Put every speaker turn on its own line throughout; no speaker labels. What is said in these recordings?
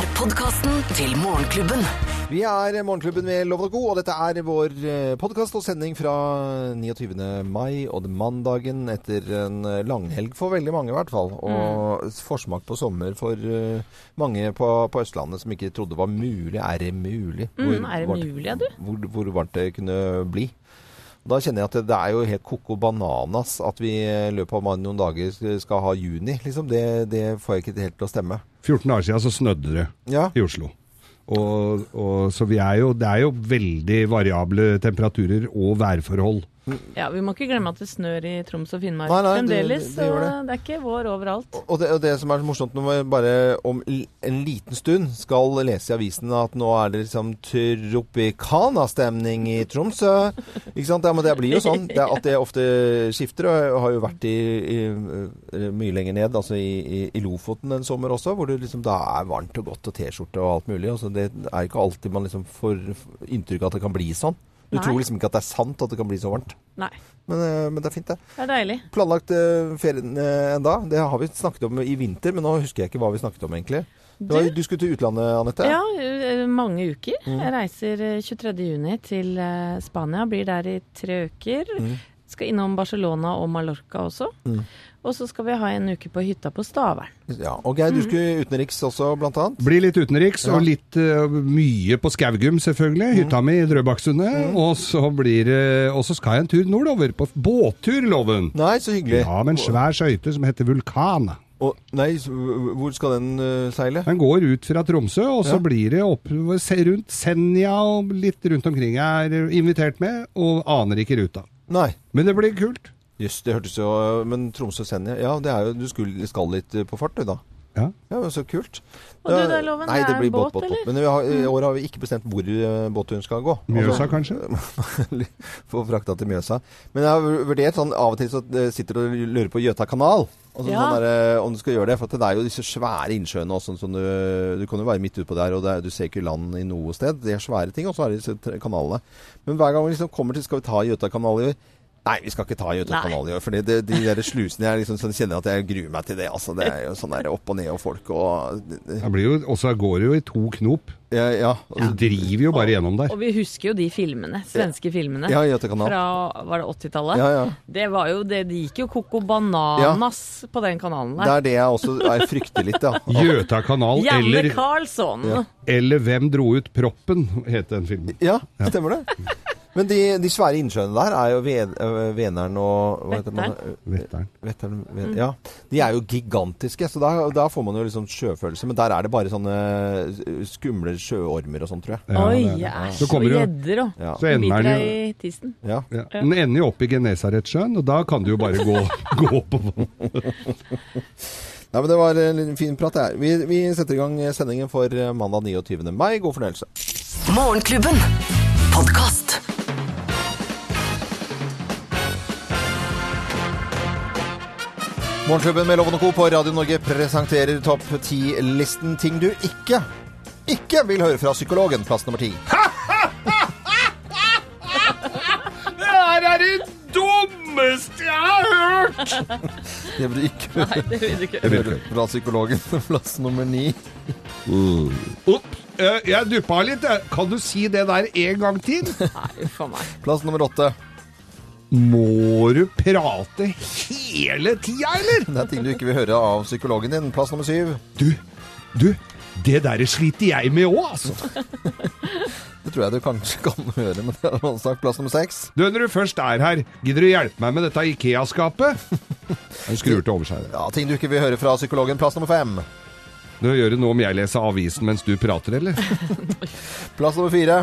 er podkasten til Morgenklubben.
Vi er Morgenklubben med Lov og Co, og dette er vår podkast og sending fra 29. mai og mandagen etter en eh, langhelg for veldig mange, i hvert fall. Og forsmak på sommer for eh, mange på, på Østlandet som ikke trodde det var mulig. Er det mulig?
Mm, er det mulig, ja, du?
Hvor, hvor varmt det kunne bli. Da kjenner jeg at det, er jo helt koko bananas at vi i løpet av noen dager skal ha juni. Liksom. Det, det får jeg ikke helt til å stemme.
14 dager siden så snødde det
Ja.
i Oslo. Og, og, så vi er jo, det er jo veldig variable temperaturer og værforhold.
Ja, Vi må ikke glemme at det snør i Troms og Finnmark
Nei, nei, det-
fremdeles.
det
Så
det.
det er ikke vår overalt.
Og det, og det som er så morsomt når vi bare om en liten stund skal lese i avisen at nå er det liksom Tropicana-stemning i Tromsø. Ikke sant? Ja, men det blir jo sånn det, at det ofte skifter. Og jeg har jo vært i, i, eh, mye lenger ned, altså i, i, Lofoten en sommer også, hvor det liksom da er varmt og godt og T-skjorte og alt mulig. Altså, det er ikke alltid man liksom får inntrykk av at det kan bli sånn. Du
Nei.
tror liksom ikke at det er sant at det kan bli så varmt.
Nei,
Men, eh, men det er fint, det
det er deilig.
planlagt uh, ferien uh, enda. Det har vi snakket om i vinter, men nå husker jeg ikke hva vi snakket om egentlig. Du, var,
Du?
skulle til utlandet, Anette?
Ja, eh, mange uker.
Mm.
Jeg reiser eh, 23. juni til eh, Spania. Blir der i tre uker.
Mm.
Skal innom Barcelona og Mallorca også.
Mm.
Og så skal vi ha en uke på hytta på Stavern.
Ja, Og Geir, du skulle utenriks også, blant annet?
Blir litt utenriks,
Ja.
og litt uh, mye på Skaugum selvfølgelig. Hytta mi i Drøbaksundet. Og så blir uh, Og så skal jeg en tur nordover, på båttur, Loven.
Nei, så hyggelig.
Ja, med en svær skøyte som heter Vulkan.
Og, nei, hvor skal den uh, seile?
Den går ut fra Tromsø, og så
Ja.
blir det opp rundt Senja og litt rundt omkring. Jeg er invitert med, og aner ikke ruta.
Nei.
Men det blir kult.
Jøss, det hørtes jo Men Tromsø-Senja Ja, det er jo, du skulle, skal litt på fart, du, da.
Ja.
Ja, men Så kult.
Og du da, Loven,
Nei,
det
det
er
blir båt,
båt,
båt, båt.
eller? Mm.
Men vi har, i år har vi ikke bestemt hvor uh, båtturen skal gå.
Mjøsa,
Altså-
kanskje?
Få frakta til Mjøsa. Men jeg har vurdert sånn av og til så eh, sitter du og lurer på Gjøta kanal. Og så,
Ja.
sånn der, eh, om du skal gjøre det, for at det er jo disse svære innsjøene også, sånn sånn, du, du kan jo være midt utpå der, og det er, du ser ikke land i noe sted. Det er svære ting, og så er det disse kanalene. Men hver gang vi liksom kommer til skal vi ta Gjøta kanal i år Nei, vi skal ikke ta i år. For de der slusene jeg liksom sånn, kjenner at jeg gruer meg til det. Altså, det er jo sånn der opp og ned og folk og
Det blir jo, også går det jo i to knop.
Ja, ja.
Du driver jo bare gjennom der.
Og vi husker jo de filmene. Svenske filmene.
ja.
Fra var det 80-tallet?
Ja, ja.
Det var jo det, de gikk jo koko bananas på den kanalen der.
Det er det jeg også jeg frykter litt, ja.
Gjøta kanal
Janne
eller,
Karlsson!
Ja.
eller Hvem dro ut proppen, het den filmen.
Ja, stemmer det. Men de, de svære innsjøene der er jo øh, Veneren og hva heter man?
Vetteren.
Vetteren, Ven- ja. De er jo gigantiske, så da, da får man jo liksom sjøfølelse. Men der er det bare sånne øh, skumle sjøormer og sånn, tror jeg.
Ja,
Oi, æsj.
Så
Og gjedder og
Ja.
Så ender den jo
i tissen.
ja.
ja. Den ender jo opp i Genesaretsjøen, og da kan du jo bare gå, gå på
Nei, men Det var en fin prat. det her. Vi, vi setter i gang sendingen for øh, mandag 29. mai. God fornøyelse.
Morgenklubben. Podkast.
Morgenklubben med Loven og Co. på Radio Norge presenterer topp 10-listen ting du ikke, ikke vil høre fra psykologen. Plass nummer ti.
Det her er det dummeste jeg har hørt!
Det vil du ikke høre
Nei, det vil du ikke.
høre fra psykologen. Plass nummer ni.
Opp, eh, jeg duppa litt. jeg. Kan du si det der en gang til?
Nei, for meg.
Plass nummer åtte.
Må du prate hele tida, eller?
Det er ting du ikke vil høre av psykologen din. Plass nummer syv.
Du, du, det der sliter jeg med òg, altså.
Det tror jeg du kanskje kan høre, men det er en sak. Plass nummer seks.
Du, når du først er her, gidder du hjelpe meg med dette Ikea-skapet? Han skrur til over seg.
Ja, ting du ikke vil høre fra psykologen. Plass nummer fem.
Du gjør det nå om jeg leser avisen mens du prater, eller?
Plass nummer fire.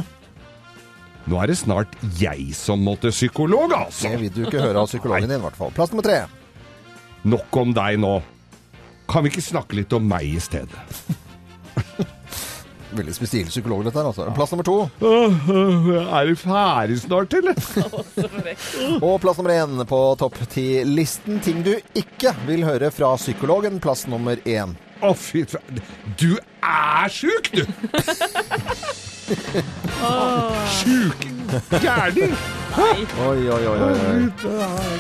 Nå er det snart jeg som må til psykolog, altså!
Det vil du ikke høre av psykologen din, i hvert fall. Plass nummer tre.
Nok om deg nå. Kan vi ikke snakke litt om meg i stedet?
Veldig spesiell psykolog, dette her, altså. Plass nummer to.
Er du ferdig snart, eller?
Og plass nummer én på topp ti-listen. Ting du ikke vil høre fra psykologen. Plass nummer én.
Å, fy faen. Du er sjuk, du! Sjuk gærning!
Oi, oi, oi, oi.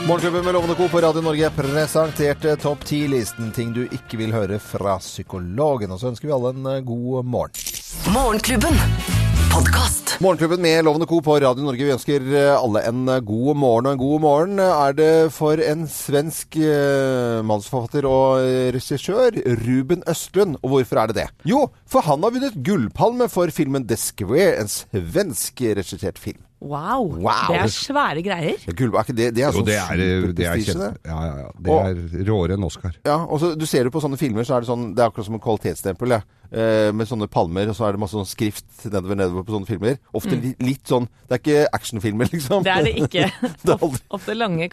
Morgenklubben med Lovende Co. på Radio Norge presenterte topp 10-listen ting du ikke vil høre fra psykologen. Og så ønsker vi alle en eh, god morgen.
Morgenklubben. Podkast.
Morgenklubben med Lovende Co. på Radio Norge. Vi ønsker eh, alle en eh, god morgen. Og en god morgen er det for en svensk eh, mannsforfatter og regissør, Ruben Østlund. Og hvorfor er det det? Jo, for han har vunnet Gullpalme for filmen The Square, en svensk regissert film.
Wow.
Wow.
Det er svære greier.
Det er ikke det, det er
Jo,
sånn
det er, det er
superprestisje, det.
Ja, ja, ja. Det er råere enn Oscar.
Ja, og så Du ser det på sånne filmer, så er det sånn Det er akkurat som en kvalitetsstempel. Ja. Eh, med sånne palmer, og så er det masse sånn skrift nedover nedover på sånne filmer. Ofte mm. litt sånn Det er ikke actionfilmer, liksom.
Det er det ikke.
Det er aldri-
Ofte lange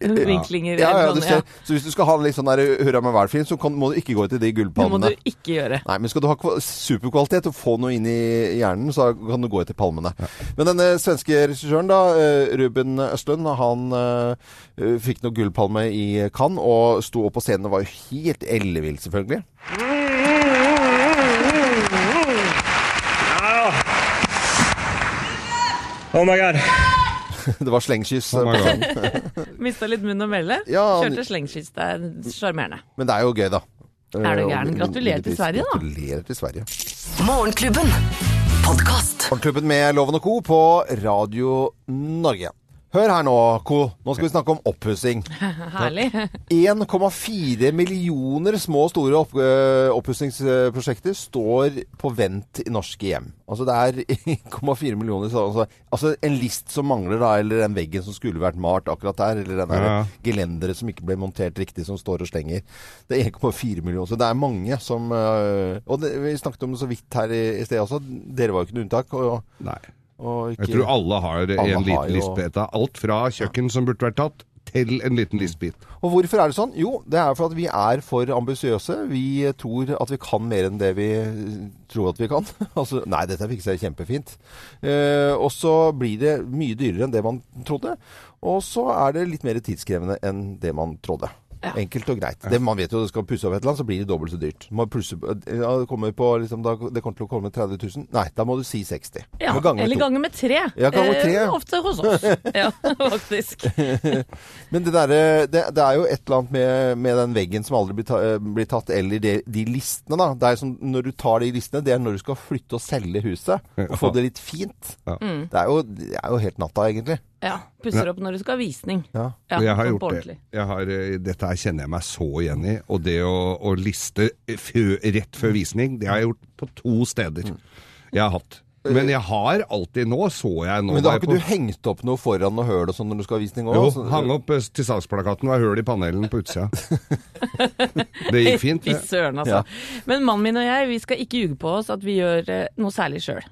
kameravinklinger.
Ja, ja,
sånn,
ser. Så hvis du skal ha en litt sånn der hurra med hver film, så kan, må du ikke gå til de
Det må du ikke gjøre.
Nei, men skal du ha superkvalitet og få noe inn i hjernen, så kan du gå etter palmene. Men denne svenske regissøren, da, eh, Ruben Østlund, han eh, fikk noe gullpalme i Cannes og sto opp på scenen og var jo helt ellevill, selvfølgelig.
Oh my god.
Det var slengkyss.
Oh.
Mista litt munn og melle.
Ja,
Kjørte slengkyss. Det er sjarmerende.
Men det er jo gøy, da.
Er du
Eh,
gæren? Gratulerer til Sverige, da.
Gratulerer til Sverige.
Morgenklubben. Podkast.
Morgenklubben med Loven og Co. på Radio Norge. Hør her nå, Co. Nå skal vi snakke om oppussing.
Herlig.
1,4 millioner små og store opp, øh, oppussingsprosjekter står på vent i norske hjem. Altså det er 1,4 millioner altså, altså en list som mangler, da, eller den veggen som skulle vært malt akkurat der, eller den der
Ja.
gelenderet som ikke ble montert riktig, som står og slenger. Det er 1,4 millioner. Så det er mange som øh, Og det, vi snakket om det så vidt her i, i sted også. Dere var jo ikke noe unntak. Og,
Nei.
Ikke,
Jeg tror alle har
Alle
en
har
liten
jo-
listbit alt fra kjøkken som burde vært tatt, til en liten listbit.
Og hvorfor er det sånn? Jo, det er for at vi er for ambisiøse. Vi tror at vi kan mer enn det vi tror at vi kan. altså, nei, dette fikser jeg kjempefint. Eh, og så blir det mye dyrere enn det man trodde. Og så er det litt mer tidskrevende enn det man trodde.
Ja.
Enkelt og greit. Det, man vet jo det skal pusse opp et eller annet, så blir det dobbelt så dyrt. Man plusse, ja, det, kommer på, liksom, da, det kommer til å komme 30 000. Nei, da må du si 60.
Ja,
gange
eller ganger med tre.
Ja, gange med tre.
Eh, ofte hos oss. Ja, faktisk.
Men det, der, det, det er jo et eller annet med, med den veggen som aldri blir, ta, eh, blir tatt, eller de, de listene, da. Det er som når du tar de listene, det er når du skal flytte og selge huset. Og få det litt fint.
Ja.
Det, er jo, det er jo helt natta, egentlig.
Ja, Pusser opp når du skal ha visning.
Ja.
Ja,
jeg har
sånn
gjort
på
det. Jeg har, eh, dette her kjenner jeg meg så igjen i. Og det å, å liste fø, rett før visning, det har jeg gjort på to steder. Jeg har hatt. Men jeg har alltid Nå så jeg nå
Men da har ikke
på-
du hengt opp noe foran og høl og sånn når du skal ha visning
Jo,
så...
hang opp eh, til salgsplakaten var høl i panelen på utsida. det gikk fint.
Fy søren, altså. Men mannen min og jeg, vi skal ikke ljuge på oss at vi gjør eh, noe særlig sjøl.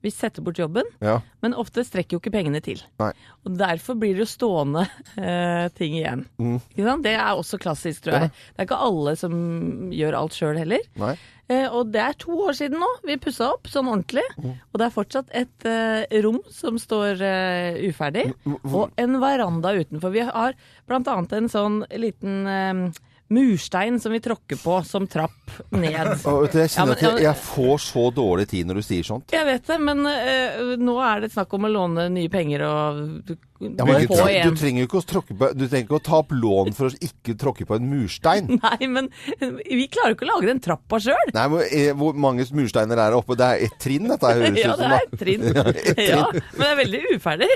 Vi setter bort jobben,
Ja.
men ofte strekker jo ikke pengene til.
Nei.
Og Derfor blir det jo stående uh, ting igjen. Ikke sant? Det er også klassisk, tror jeg. Det er ikke alle som gjør alt sjøl heller.
Nei.
Eh, og det er to år siden nå vi pussa opp sånn ordentlig. Og det er fortsatt et eh, rom som står eh, uferdig, og en veranda utenfor. Vi har annet en sånn liten eh, murstein som vi tråkker på som trapp ned.
Jeg
Ja,
kjenner
men-
at jeg, jeg får så dårlig tid når du sier sånt.
Jeg vet det, men uh, nå er det snakk om å låne nye penger og
Ja, men,
få
du, du
igjen.
trenger jo ikke å tråkke på Du trenger ikke å ta opp lån for å ikke tråkke på en murstein.
Nei, men vi klarer jo ikke å lage den trappa sjøl.
Nei, men eh, Hvor mange mursteiner er det oppe? Det er ett trinn, dette høres
Ja,
ut
det
som.
er
ja,
et trinn. Ja, men det er veldig uferdig.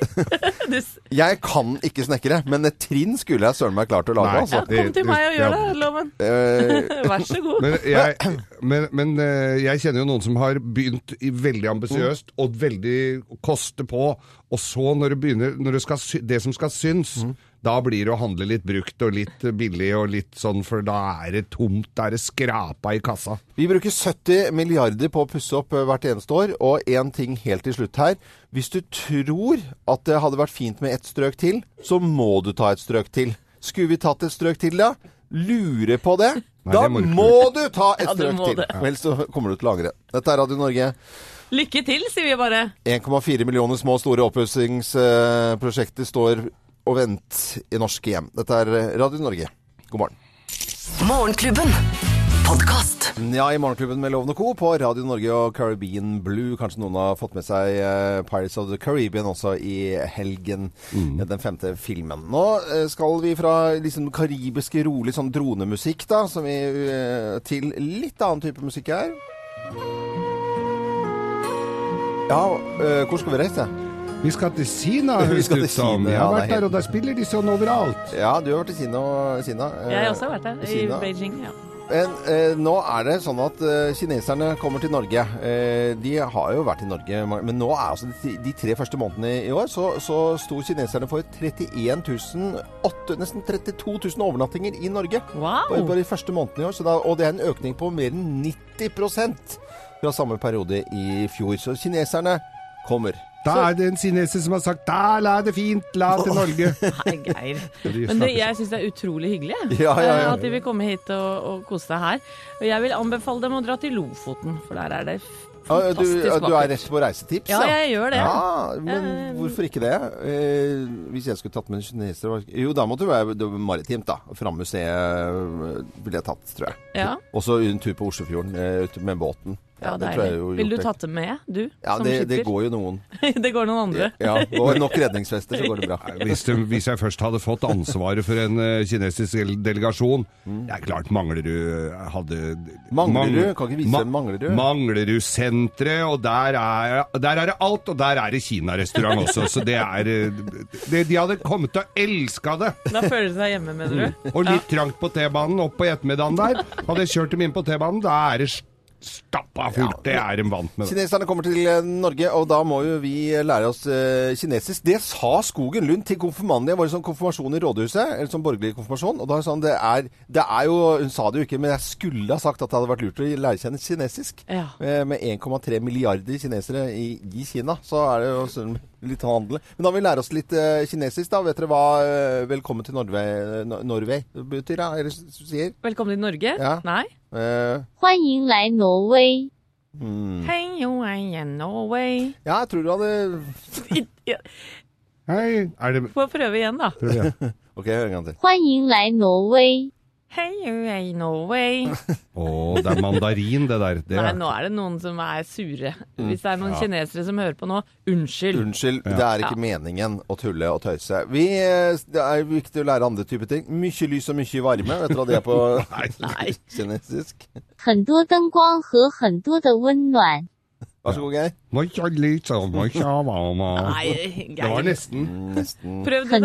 Du,
Jeg kan ikke snekre, men et trinn skulle jeg søren meg klart å lage.
Nei.
altså.
ja, kom til meg og gjør det, Loven.
Eh,
Vær så god.
Men, jeg, men, men eh, jeg kjenner jo noen som har begynt i veldig ambisiøst og veldig koste på, og så når det begynner når det, skal, det som skal synes, da blir det å handle litt brukt og litt billig og litt sånn, for da er det tomt, da er det skrapa i kassa.
vi bruker 70 milliarder på å pusse opp eh, hvert eneste år. Og én ting helt til slutt her. Hvis du tror at det hadde vært fint med ett strøk til, så må du ta et strøk til. Skulle vi tatt et strøk til, da? Lurer på det?
Nei,
da
det må du
må du ta et
Ja,
strøk til.
og
helst Ellers så kommer du til å angre. Dette er Radio Norge.
Lykke til, sier vi bare.
1,4 millioner små og store oppussingsprosjekter står og venter i norske hjem. Dette er Radio Norge. God morgen.
Morgenklubben. Podkast.
Ja, i Morgenklubben med Loven og Co. på Radio Norge og Caribbean Blue. Kanskje noen har fått med seg eh, Pirates of the Caribbean også i helgen. Mm. Den femte filmen. Nå eh, skal vi fra liksom karibiske, rolig sånn dronemusikk da, som vi, eh, til litt annen type musikk her. Ja, eh, hvor skal vi reise?
Vi skal til Sina,
Vi
høres det ut som. Jeg har vært der, og der spiller de sånn overalt.
Ja, du har vært i Sina. Sina.
Jeg har også vært der, i. Beijing. ja.
Men eh, nå er det sånn at eh, kineserne kommer til Norge. Eh, de har jo vært i Norge, men nå er altså de, de tre første månedene i år, så, så sto kineserne for 31 800, nesten 32 000 overnattinger i Norge. Bare,
Wow!
bare de første månedene i år. Så da, og det er en økning på mer enn 90% fra samme periode i fjor. Så kineserne kommer.
Da er det en kineser som har sagt 'da la det fint, la til Norge'.
Nei, Geir. Men det, jeg syns det er utrolig hyggelig.
Ja, ja, ja.
Eh, at de vil komme hit og, og kose seg her. Og jeg vil anbefale dem å dra til Lofoten, for der er det
Fantastisk du, ja, du er rett på reisetips?
Ja, jeg gjør det.
Ja, men
Eh,
hvorfor ikke det? Eh, hvis jeg skulle tatt med en kineser Jo, da måtte det være maritimt, da. Frammuseet museet ville jeg tatt, tror jeg.
Ja,
Også en tur på Oslofjorden eh, med båten.
Ja
det tror jeg
deilig.
jo
Vil du
ta
tatt det med, du?
Ja,
som
det, det går jo noen.
det går noen andre.
Ja, og nok redningsvester, så går det bra.
Hvis, du, hvis jeg først hadde fått ansvaret for en eh, kinesisk delegasjon delegasjon Det er klart Manglerud eh, hadde
Manglerud?
Mang-
Kan ikke vise
Ma-
Manglerud?
Manglerudsenteret, og der er, der er det alt, og der er det kinarestaurant også, så det er eh, det, De hadde kommet til å elske det!
Da føler de seg hjemme, mener du?
Og litt trangt på T-banen opp på ettermiddagen der. Hadde jeg kjørt dem inn på T-banen, da er det stappa fullt. Det er de vant med.
Kineserne kommer til eh, Norge, og da må jo vi lære oss eh, kinesisk. Det sa Skogen Lund til konfirmanden. Jeg var i sånn konfirmasjon i rådhuset, eller sånn borgerlig konfirmasjon. Og da sa han det er, det er jo Hun sa det jo ikke, men jeg skulle ha sagt at det hadde vært lurt å lære kjenne kinesisk.
Ja.
Eh, Med 1,3 milliarder kinesere i, i Kina, så er det jo sånn litt handel. Men da må vi lære oss litt uh, kinesisk, da. Vet dere hva uh, 'velkommen til Norvei, eh, Norvei betyr? Da? Eller sier?
Velkommen til Norge?
Ja.
Nei.
Uh, Norway.
Mm.
Hei, Norway.
Ja, jeg tror du hadde
Hei, er det
Få prøve igjen, da. Prøv igjen.
OK, hør en gang til.
Norway. 迎来挪威。
Hei, yo, I am Norway.
Å, det er mandarin, det der. Det
Nei,
er,
nå er det noen som er sure. Hvis det er noen kinesere som hører på nå, unnskyld.
Unnskyld, det er ikke meningen å tulle og tøyse. Vi, eh, det er viktig å lære andre typer ting. Mye lys og mye varme. Vet dere hva det er på
Nei.
kinesisk?
很多灯光和很多的温暖。
Vær så god, Geir.
Må ikke litt sånn, må ikke ha varme.
Nei,
Det var
Geir.
nesten.
Mm, Nesten
Prøv det.
很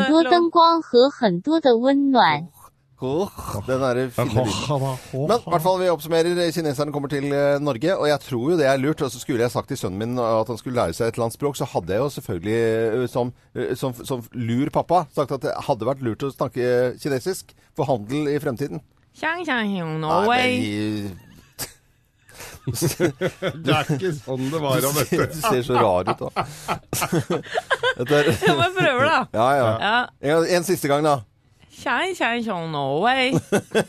Den derre. Men i hvert fall, vi oppsummerer. Kineserne kommer til eh, Norge, og jeg tror jo det er lurt. Og så skulle jeg sagt til sønnen min at han skulle lære seg et eller annet språk, så hadde jeg jo selvfølgelig eh, som, eh, som, som lur pappa sagt at det hadde vært lurt å snakke kinesisk for handel i fremtiden.
Xiang, xiang, no
way.
det er ikke sånn det var å
møte.
Du
ser så rar ut, da. Etter...
Ja, men prøver, da.
Ja, ja.
ja.
En, en, siste gang, da.
Xiang, xiang, xiang, Norway.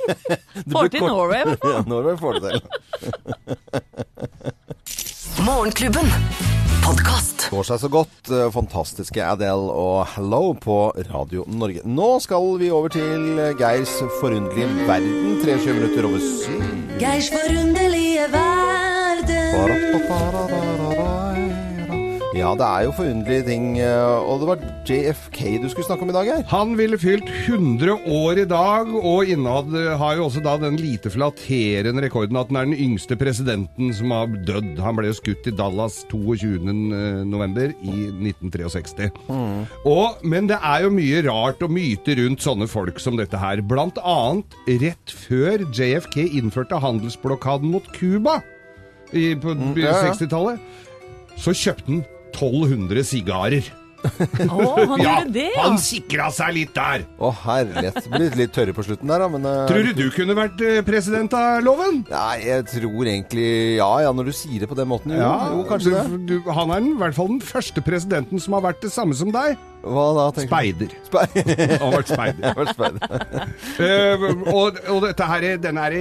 Får til Norway, i hvert fall.
Ja, Norway får det til.
Morgenklubben. Podcast.
Går seg så godt. eh, Fantastiske Adele og Hello på Radio Norge. Nå skal vi over til eh, Geirs forunderlige verden. 23 minutter over syv.
Geirs forunderlige verden.
Ja, det er jo forunderlige ting. eh, Og det var JFK du skulle snakke om i dag, her.
Han ville fylt 100 år i dag, og innehad har jo også da den lite flatterende rekorden at han er den yngste presidenten som har dødd. Han ble jo skutt i Dallas 22. november i 1963. Og, men det er jo mye rart og myter rundt sånne folk som dette her. Blant annet rett før JFK innførte handelsblokaden mot Cuba på
ja, ja.
60-tallet, så kjøpte han 1200 sigarer.
Å, han gjorde det, ja.
han sikra seg litt der.
Å, herlighet. Blir litt tørre på slutten der, da, men uh...
Tror du du kunne vært eh, president av loven?
Nei, jeg tror egentlig Ja, ja, når du sier det på den måten. Jo, jo kanskje det.
du, du, han er den, i hvert fall den første presidenten som har vært det samme som deg.
Hva da, tenker
Speider.
du? Speider.
Han har vært speider. Eh, og, og dette her, denne her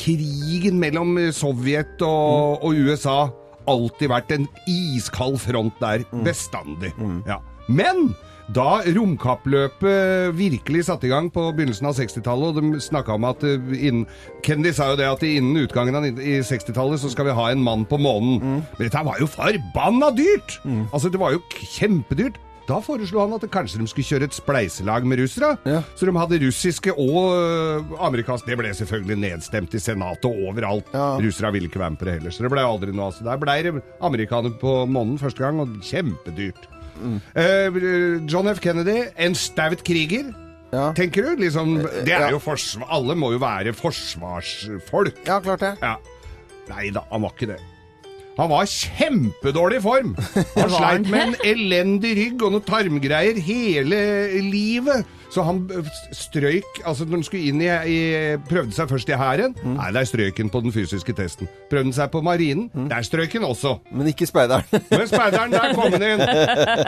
krigen mellom Sovjet og, og USA alltid vært en iskald front der, bestandig. Ja. Men Da romkappløpet virkelig satte i gang på begynnelsen av 60-tallet, og de snakka om at eh, innen, Kennedy sa jo det at innen utgangen av 60-tallet så skal vi ha en mann på månen. Men dette var jo forbanna dyrt! Altså, det var jo kjempedyrt. Da foreslo han at det kanskje de skulle kjøre et spleiselag med russere.
Ja.
Så de hadde russiske og øh, amerikanske Det ble selvfølgelig nedstemt i Senatet og overalt.
Ja.
Russere ville ikke være med på det heller, så det ble aldri noe. av. Så der ble det amerikanere på månen første gang, og kjempedyrt. Eh, John F. Kennedy, en staut kriger.
Ja.
Tenker du? Liksom, det
ja.
er jo forsvar... Alle må jo være forsvarsfolk.
Ja, klart det.
Ja. Nei da, han var ikke det. Han var kjempedårlig i form. Han sleit med en elendig rygg og noen tarmgreier hele livet. Så han strøyk Altså, når han skulle inn i, i Prøvde seg først i hæren.
Mm.
Nei, der strøyk han på den fysiske testen. Prøvde han seg på marinen.
Mm.
Der strøyk han også.
Men ikke speideren.
Men speideren, der kom han inn!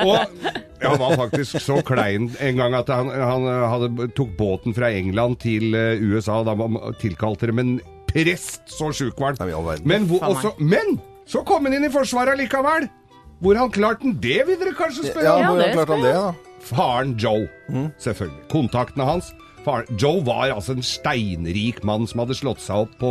Og han var faktisk så klein en gang at han, han hadde, tok båten fra England til eh, USA. Da var- tilkalte de en prest, så sjuk var han. Men, også, men så kom han inn i Forsvaret likevel! Hvor han klarte han det vil dere kanskje spørre
Ja, hvordan
det
klarte han det, da?
Faren Joe, selvfølgelig. Kontaktene hans. Faren, Joe var altså en steinrik mann som hadde slått seg opp på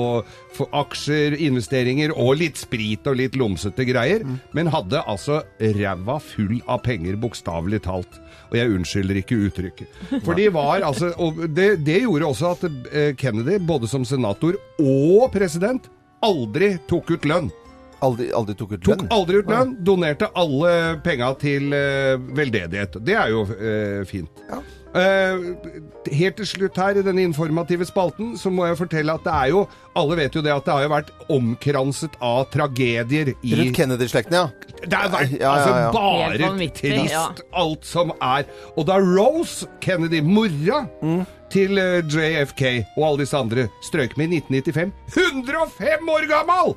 for aksjer, investeringer og litt sprit og litt lomsete greier, men hadde altså ræva full av penger, bokstavelig talt. Og jeg unnskylder ikke uttrykket. For de var altså Og det, det gjorde også at eh, Kennedy, både som senator og president, aldri tok ut lønn.
Aldri, aldri tok ut
Tok
lønn?
aldri ut lønn, donerte alle penga til eh, veldedighet. Det er jo eh, fint. Eh, helt til slutt her i denne informative spalten så må jeg fortelle at det er jo Alle vet jo det at det har jo vært omkranset av tragedier i
Rundt Kennedy-slekten, ja.
Det har vært
Ja, ja,
altså
ja.
altså
bare trist,
ja.
alt som er. Og da Rose Kennedy, mora
Mm.
til eh, JFK og alle disse andre, strøk med i 1995 105 år gammel!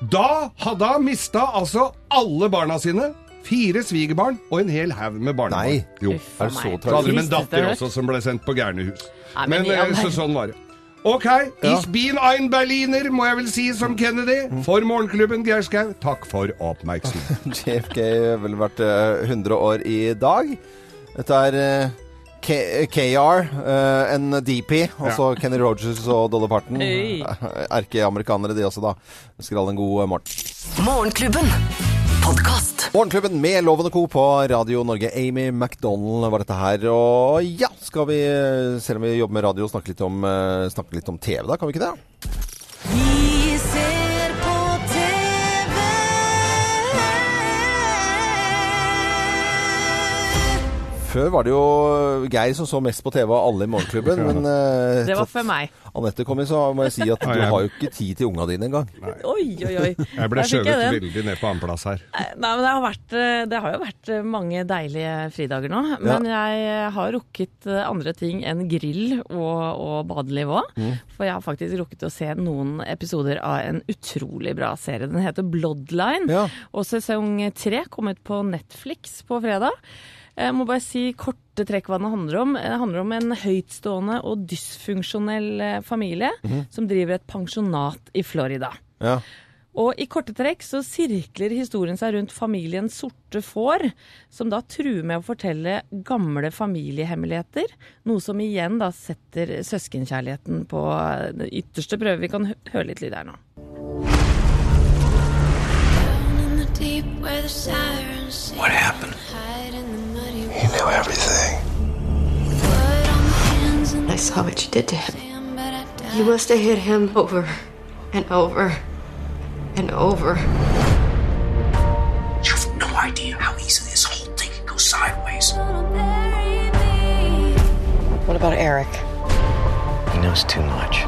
Da hadde han mista altså alle barna sine. Fire svigerbarn og en hel haug med barnebarn.
Nei.
Jo.
Uff
Er så.
Så hadde de en datter også som ble sendt på gærnehus.
Nei, men
eh, så sånn var det. Ok, ich bin ein Berliner, må jeg vel si som Kennedy. For Morgenklubben, Geir Skau, takk for oppmerksomheten.
JFK vel vært eh, 100 år i dag. Dette er eh, K KR, uh, en DP, altså Kenny Rogers og Dolly Parton.
Hey.
Erkeamerikanere, de også, da. Ønsker alle en god eh, morgen.
Morgenklubben. Podcast.
Morgenklubben med Loven og Co. på Radio Norge. Amy MacDonald var dette her. Og ja, skal vi, eh, selv om vi jobber med radio, snakke litt om, eh, snakke litt om TV, da? Kan vi ikke det?
Vi
Før var det jo Geir som så mest på TV av alle i Morgenklubben, men uh,
Det var for meg.
Anette kom inn, så må jeg si at du har jo ikke tid til unga dine engang.
Oi, oi, oi.
Jeg ble skjøvet veldig ned på annenplass her.
Nei, men det har, vært, eh, det har jo vært eh, mange deilige fridager nå. Men jeg har rukket andre ting enn grill og, og badeliv òg.
Mm.
For jeg har faktisk rukket å se noen episoder av en utrolig bra serie. Den heter Bloodline.
Ja.
Og sesong tre kom ut på Netflix på fredag. Jeg må bare si korte trekk hva den handler om. Det handler om en høytstående og dysfunksjonell familie familie
-hmm.
som driver et pensjonat i Florida.
Ja.
Og i korte trekk så sirkler historien seg rundt familien Sorte får, som da truer med å fortelle gamle familiehemmeligheter. Noe som igjen da setter søskenkjærligheten på det ytterste prøve. Vi kan høre litt lyd her nå.
Hva.
What happened?
Hide in the muddy
He knew everything.
blood on my hands and
I saw what you did to him.
sand, but I died.
You must have hit him over and over and over.
You have no idea how easily this whole thing can go sideways.
What about Eric?
He knows too much.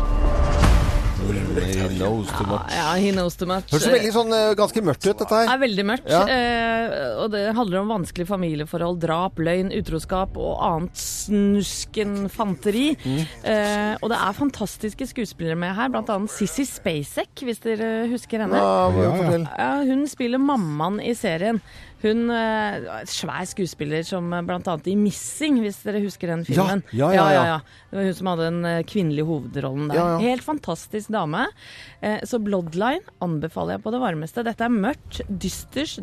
Knows too much.
Ja, he knows too much.
Høres veldig sånn eh, ganske mørkt ut, dette
Det
her.
er veldig mørkt,
Ja.
eh, og det handler om vanskelige familieforhold, drap, løgn, utroskap og annet snusken-fanteri.
Mm.
Eh, og det er fantastiske skuespillere med her, annet Sissy Spacek, hvis dere husker henne.
Ja,
Ja, ja.
Ja, hun spiller mammaen i serien. Hun eh, er svær skuespiller som bl.a. blant annet i 'Missing', hvis dere husker den filmen.
Ja, ja, ja, ja.
Det var hun som hadde den eh, kvinnelige hovedrollen der. Helt fantastisk dame. Eh, Så 'Bloodline' anbefaler jeg på det varmeste. Dette er mørkt, dysters,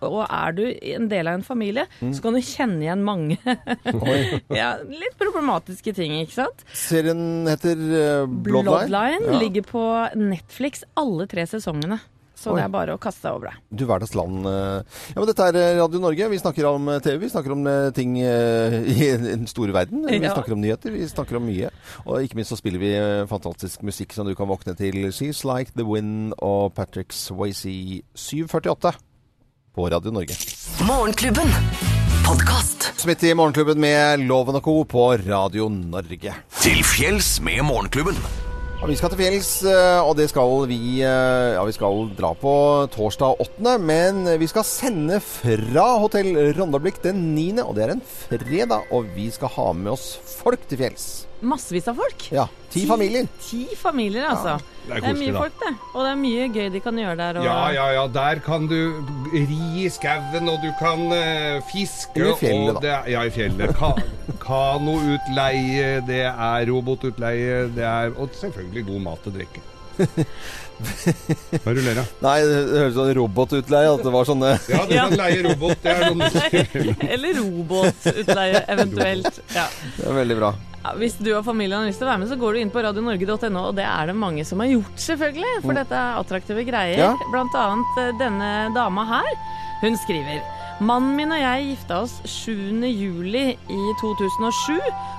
og er du en del av en familie,
Mm.
så kan du kjenne igjen mange ja, litt problematiske ting, ikke sant?
Serien heter eh, Bloodline.
Bloodline ligger på Netflix alle tre sesongene. Så
Oi.
det er bare å kaste seg over det.
Du verdens land. eh. Ja, men dette er eh, Radio Norge. Vi snakker om eh, TV, vi snakker om ting i den store verden. Vi
Ja.
snakker om nyheter, vi snakker om mye. Og ikke minst så spiller vi fantastisk musikk som du kan våkne til. She's Like The Wind og Patrick Swayze 748 på Radio Norge.
Morgenklubben. Podkast.
Midt i Morgenklubben med Loven og Co. på Radio Norge.
Til fjells med Morgenklubben.
Og vi skal til fjells, eh, og det skal vi eh, Ja, vi skal dra på torsdag 8., men vi skal sende fra Hotell Rondablikk den 9., og det er en fredag, og vi skal ha med oss folk til fjells.
Massevis av folk.
Ja, ti familier.
Ti familier, altså.
det er
det er mye
da.
folk, det. Og det er mye gøy de kan gjøre der. Og...
Ja, ja, ja. Der kan du ri i skauen, og du kan uh, fiske.
I fjellet,
og det da. ja, i fjellet. Ka Kanoutleie, det er robotutleie, det er Og selvfølgelig god mat og drikke. Hva er det du ler av?
Nei, det høres som robotutleie, at det var sånne
Ja, du kan leie robot. Det er noen
Eller robotutleie, eventuelt. Ja.
Det er veldig bra.
Ja, hvis du og familien har lyst til å være med, så går du inn på radionorge.no, og det er det mange som har gjort, selvfølgelig. For dette er attraktive greier.
Ja.
Blant annet eh, denne dama her. Hun skriver Mannen min og jeg gifta oss 7. juli i 2007,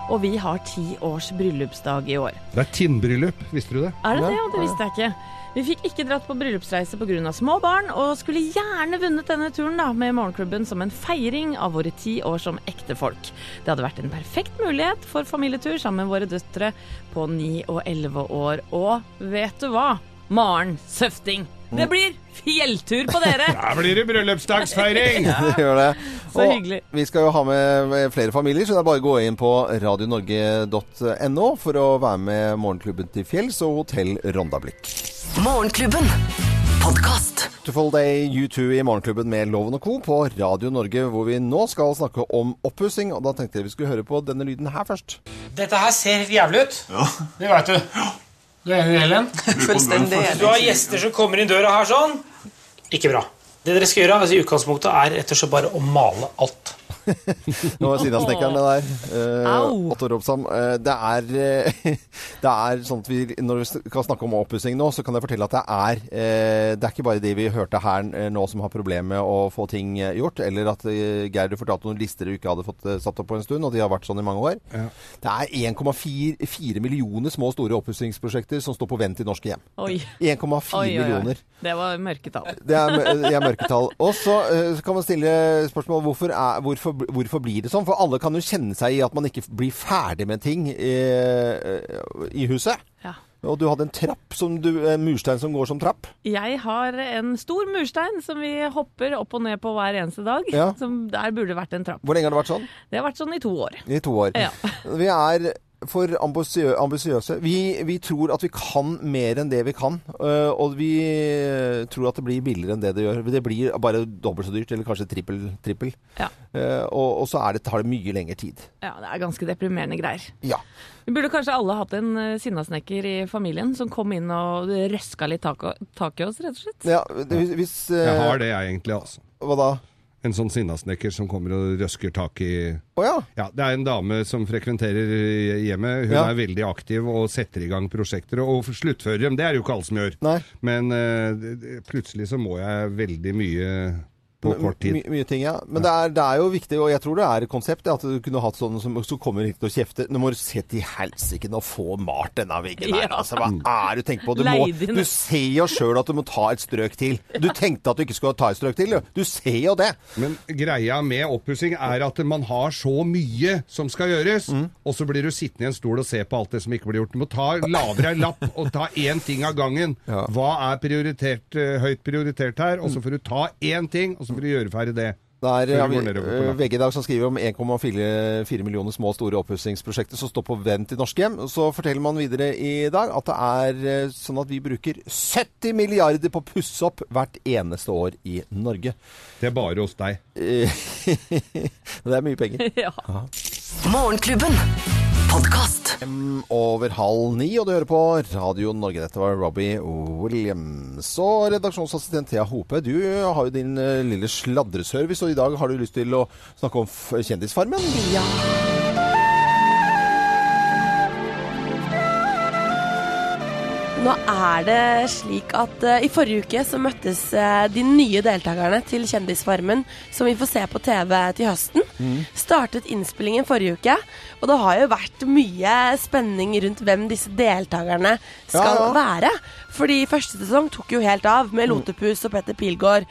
og vi har ti års bryllupsdag i år.
Det er tinnbryllup, visste du det?
Er det det? Ja, det visste jeg ikke. Vi fikk ikke dratt på bryllupsreise pga. små barn, og skulle gjerne vunnet denne turen da, med Morgenklubben som en feiring av våre ti år som ektefolk. Det hadde vært en perfekt mulighet for familietur sammen med våre døtre på 9 og 11 år. Og vet du hva? Maren Søfting. Det blir fjelltur på dere!
Da blir det bryllupsdagsfeiring!
Det gjør det.
Så hyggelig.
Vi skal jo ha med med flere familier, så det er bare å gå inn på radionorge.no for å være med Morgenklubben til fjells og Hotell Rondablikk.
Morgenklubben. Podkast.
Beautiful Day U2 i Morgenklubben med Loven og Co. på Radio Norge, hvor vi nå skal snakke om oppussing. Og da tenkte jeg vi skulle høre på denne lyden her først.
Dette her ser helt jævlig ut. Ja. Det veit du. Du er enig i Helen?
Fullstendig
Du har gjester som kommer inn døra her sånn. Ikke bra. Det dere skal gjøre altså, i utgangspunktet, er rett og slett bare å male alt.
Nå var Sinnasnekkeren det der.
Uh.
Otto Robsam. Uh, det, er, uh, det er sånn at vi, når vi skal snakke om oppussing nå, så kan jeg fortelle at det er Det er ikke bare de vi hørte her nå som har problemer med å få ting gjort, eller at Geir du fortalte noen lister du ikke hadde fått satt opp på en stund, og de har vært sånn i mange år. Det er 1,4 millioner små og store oppussingsprosjekter som står på vent i norske hjem. 1,4
Oi, oi, oi.
millioner.
Det var mørketall.
Det er, det er mørketall. Og så kan man stille spørsmål hvorfor, er, hvorfor, hvorfor blir det sånn? For alle kan jo kjenne seg i at man ikke blir ferdig med ting eh, i huset.
Ja.
Og du hadde en trapp, som du, en murstein som går som trapp.
Jeg har en stor murstein som vi hopper opp og ned på hver eneste dag.
Ja.
Som der burde vært en trapp.
Hvor lenge har det vært sånn?
Det har vært sånn i to år.
I to år.
Ja.
Vi er for ambisiø- ambisiøse. Vi, vi tror at vi kan mer enn det vi kan. øh, og vi øh, tror at det blir billigere enn det det gjør. Det blir bare dobbelt så dyrt, eller kanskje trippel. trippel.
Ja.
Eh, og, og så er det, tar det mye lengre tid.
ja, det er ganske deprimerende greier.
Ja.
Vi burde kanskje alle hatt en sinnasnekker i familien som kom inn og røska litt tak, tak i oss, rett og slett.
ja det, hvis, hvis, øh,
Jeg har det, jeg, egentlig. altså.
Hva da?
En sånn sinnasnekker som kommer og røsker tak i
oh, ja.
Ja, Det er en dame som frekventerer hjemmet. Hun
Ja.
er veldig aktiv og setter i gang prosjekter. Og sluttfører dem, det er det jo ikke alle som gjør.
Nei.
Men det- plutselig så må jeg veldig mye på kort tid.
My, mye ting, ja. Men det er, det er jo viktig, og jeg tror det er et konsept, at du kunne hatt sånne som så kommer ikke til å kjefte. Nå må du se til helsike å få malt denne veggen her,
Ja.
Altså, hva er det du tenker på? Du, må, du ser jo sjøl at du må ta et strøk til. Du tenkte at du ikke skulle ta et strøk til, du. Du ser jo det.
Men greia med oppussing er at man har så mye som skal gjøres,
Mm.
og så blir du sittende i en stol og se på alt det som ikke blir gjort. Du må ta lavere en lapp og ta én ting av gangen.
Ja.
Hva er prioritert, eh, høyt prioritert her? Og
Mm.
så får du ta én ting, og så får du gjøre ferdig det.
Det er eh. VG i dag som skriver om 1,4 millioner små og store oppussingsprosjekter som står på vent i norske hjem. Så forteller man videre i dag at det er eh, sånn at vi bruker 70 milliarder på å pusse opp hvert eneste år i Norge.
Det er bare hos deg.
Det er mye penger.
Ja.
Morgenklubben. Podkast.
Over halv ni, og du hører på Radio Norge. Dette var Robbie Williams. Og redaksjonsassistent Thea Hope, du har jo din eh, lille sladreservice, og i dag har du lyst til å snakke om Kjendisfarmen?
Ja. Nå er det slik at uh, i forrige uke så møttes uh, de nye deltakerne til Kjendisfarmen, som vi får se på TV til høsten. Startet innspillingen forrige uke, og det har jo vært mye spenning rundt hvem disse deltakerne skal
Ja, ja.
være. Fordi første sesong tok jo helt av med Lotepus og Petter Pilgaard.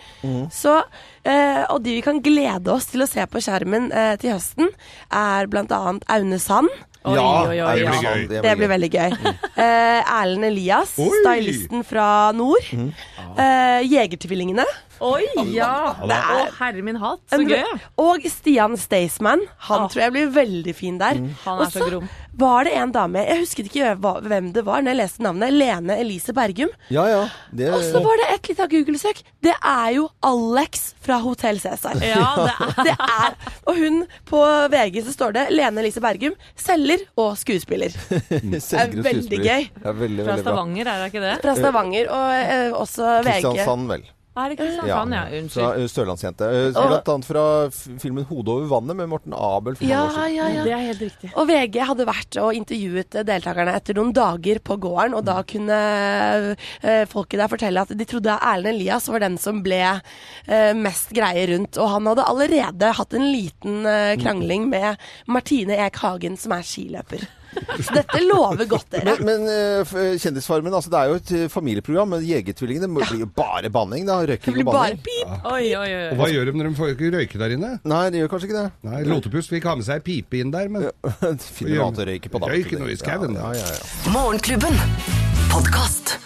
Så, uh, og de vi kan glede oss til å se på skjermen til høsten, er bl.a. Aune Sand.
Oi, oi, oi,
det blir
ja.
gøy.
Det blir veldig gøy. Eh, Erlend Elias,
Oi!
stylisten fra nord. Eh, Jegertvillingene.
Oi, ja!
Det er-
Å, herre min hatt. Så gøy.
Og Stian Staysman. Han
Ah.
tror jeg blir veldig fin der.
Han er så grom.
var det en dame, jeg husket ikke hvem det var når jeg leste navnet, Lene Elise Bergum.
Ja, ja. Det,
Og så var det et lite Google-søk. Det er jo Alex fra Hotell Cæsar.
Ja, det er
Det er, og hun på VG så står det Lene Elise Bergum, selger og skuespiller.
Selger og
veldig
skuespiller.
gøy.
Ja, veldig,
fra
bra.
Stavanger, er det ikke det?
Fra Stavanger, og eh, også VG.
Kristiansand, vel.
Er det Kristiansand, ja?
Fra
Unnskyld.
eh, Sørlandsjente. Eh, Blant annet fra filmen 'Hodet over vannet' med Morten Abel for
Ja,
år siden.
ja, ja.
Det er helt riktig.
Og VG hadde vært og intervjuet deltakerne etter noen dager på gården, og da kunne eh, folket der fortelle at de trodde Erlend Elias var den som ble eh, mest greie rundt. Og han hadde allerede hatt en liten eh, krangling med Martine Eek Hagen, som er skiløper. Så dette lover godt, dere.
Men, men eh, Kjendisfarmen, altså det er jo et eh, familieprogram, men Jegertvillingene må- blir jo bare banning, da. Røyking
blir
banning.
bare
pip.
pip.
Oi, oi, oi.
Og hva gjør de når de får ikke røyke der inne?
Nei, de gjør kanskje ikke det.
Nei, Lotepus fikk ha med seg pipe inn der, men
De finner noe annet å røyke på, da.
Røyke noe i skauen,
Ja, ja, ja, ja.
Morgenklubben. Podkast.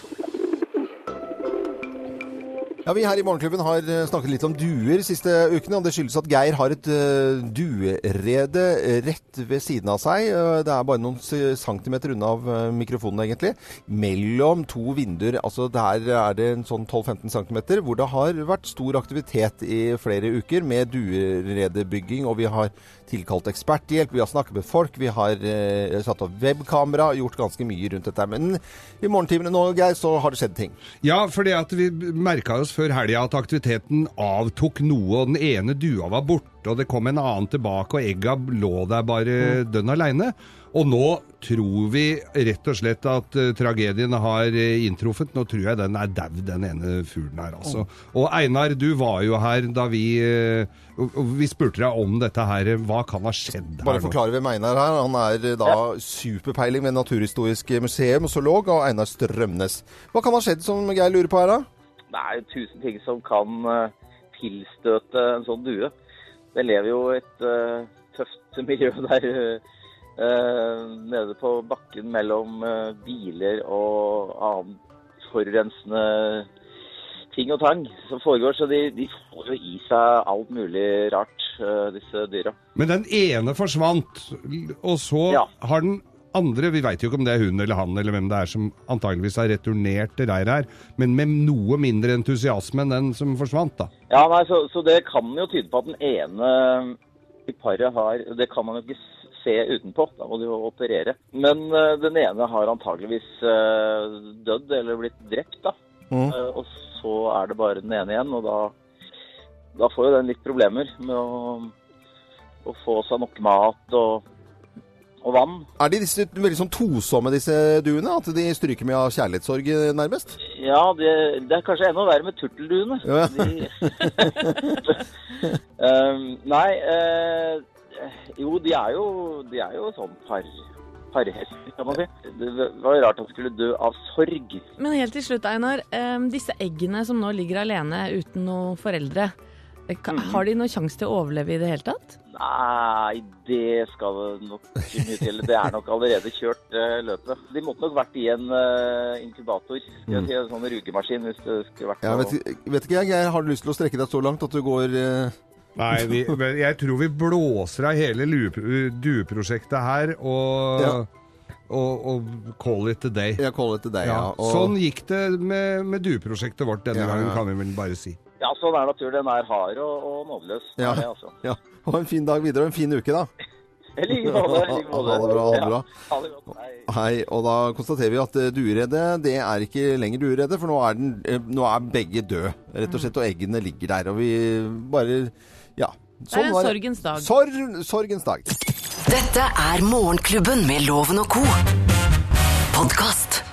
Ja, Vi her i Morgenklubben har eh, snakket litt om duer siste ukene. og Det skyldes at Geir har et uh, duerede rett ved siden av seg. Eh, det er bare noen centimeter unna av eh, mikrofonen, egentlig. Mellom to vinduer. altså Der er det en sånn 12-15 centimeter, hvor det har vært stor aktivitet i flere uker med dueredebygging. Og vi har tilkalt eksperthjelp, vi har snakket med folk, vi har eh, satt opp webkamera, gjort ganske mye rundt dette. Men i morgentimene nå, Geir, så har det skjedd ting.
Ja, fordi at vi merka oss før helga at aktiviteten avtok noe, og den ene dua var borte, og det kom en annen tilbake, og egga lå der bare dønn aleine. Og nå tror vi rett og slett at uh, tragedien har uh, inntruffet. Nå tror jeg den er daud, den ene fuglen her, altså. Og Einar, du var jo her da vi og Vi spurte deg om dette her. Hva kan ha skjedd her
Bare
nå?
forklare hvem Einar er. Han er da superpeiling ved Naturhistorisk museum, zoolog, og Einar Strømnes. Hva kan ha skjedd som Geir lurer på her, da?
Det er jo tusen ting som kan tilstøte en sånn due. Det lever jo et tøft miljø der nede på bakken mellom eh, biler og annen forurensende ting og tang som foregår. Så de, de får jo i seg alt mulig rart, eh, disse dyra.
Men den ene forsvant, og så
Ja.
har den andre Vi veit jo ikke om det er hun eller han eller hvem det er som antageligvis har returnert til reiret her, men med noe mindre entusiasme enn den som forsvant, da.
Ja, nei, så, så det kan jo tyde på at den ene i paret har Det kan man jo ikke se utenpå, da må de jo operere. Men eh, den ene har antageligvis eh, dødd eller blitt drept, da.
Mm.
Eh, og så er det bare den ene igjen, og da, da får jo den litt problemer med å, å få seg nok mat og, og vann.
Er de disse veldig sånn tosomme, disse duene? At de stryker med av kjærlighetssorg, nærmest?
Ja, det, det er kanskje enda verre med turtelduene.
Ja.
De, um, nei, eh, jo, de er jo, de er jo sånn par, parhester, kan man si. Det var jo rart han skulle dø av sorg.
Men helt til slutt, Einar. disse eggene som nå ligger alene uten noen foreldre, eh,
Mhm.
har de noen sjanse til å overleve i det hele tatt?
Nei, det skal det nok ikke mye til. Det er nok allerede kjørt eh, løpet. De måtte nok vært i en eh, inkubator. Skal jeg si, en sånn rugemaskin hvis det skulle vært ja,
vet, vet ikke, jeg, Geir. Har du lyst til å strekke deg så langt at du går
Nei, vi, jeg tror vi blåser av hele dueprosjektet her og,
Ja.
og, og call it a day.
Ja, call it a day, ja.
Ja,
Og-
Sånn gikk det med, med dueprosjektet vårt denne
Ja,
gangen, kan vi vel bare si.
Ja, sånn er naturen. Den er hard og, og nådeløs.
Ja.
det, altså.
ja. Og en fin dag videre, og en fin uke, da.
I like måte.
Ha det bra, ha det bra.
Ha det godt. Hei.
Hei, og da konstaterer vi at eh, dueredet det er ikke lenger dueredet, for nå er, den, eh, nå er begge døde, rett og slett, og eggene ligger der. Og vi bare Ja.
Det er en sorgens dag.
Sorg, sorgens dag.
Dette er Morgenklubben med Loven og co. Podkast.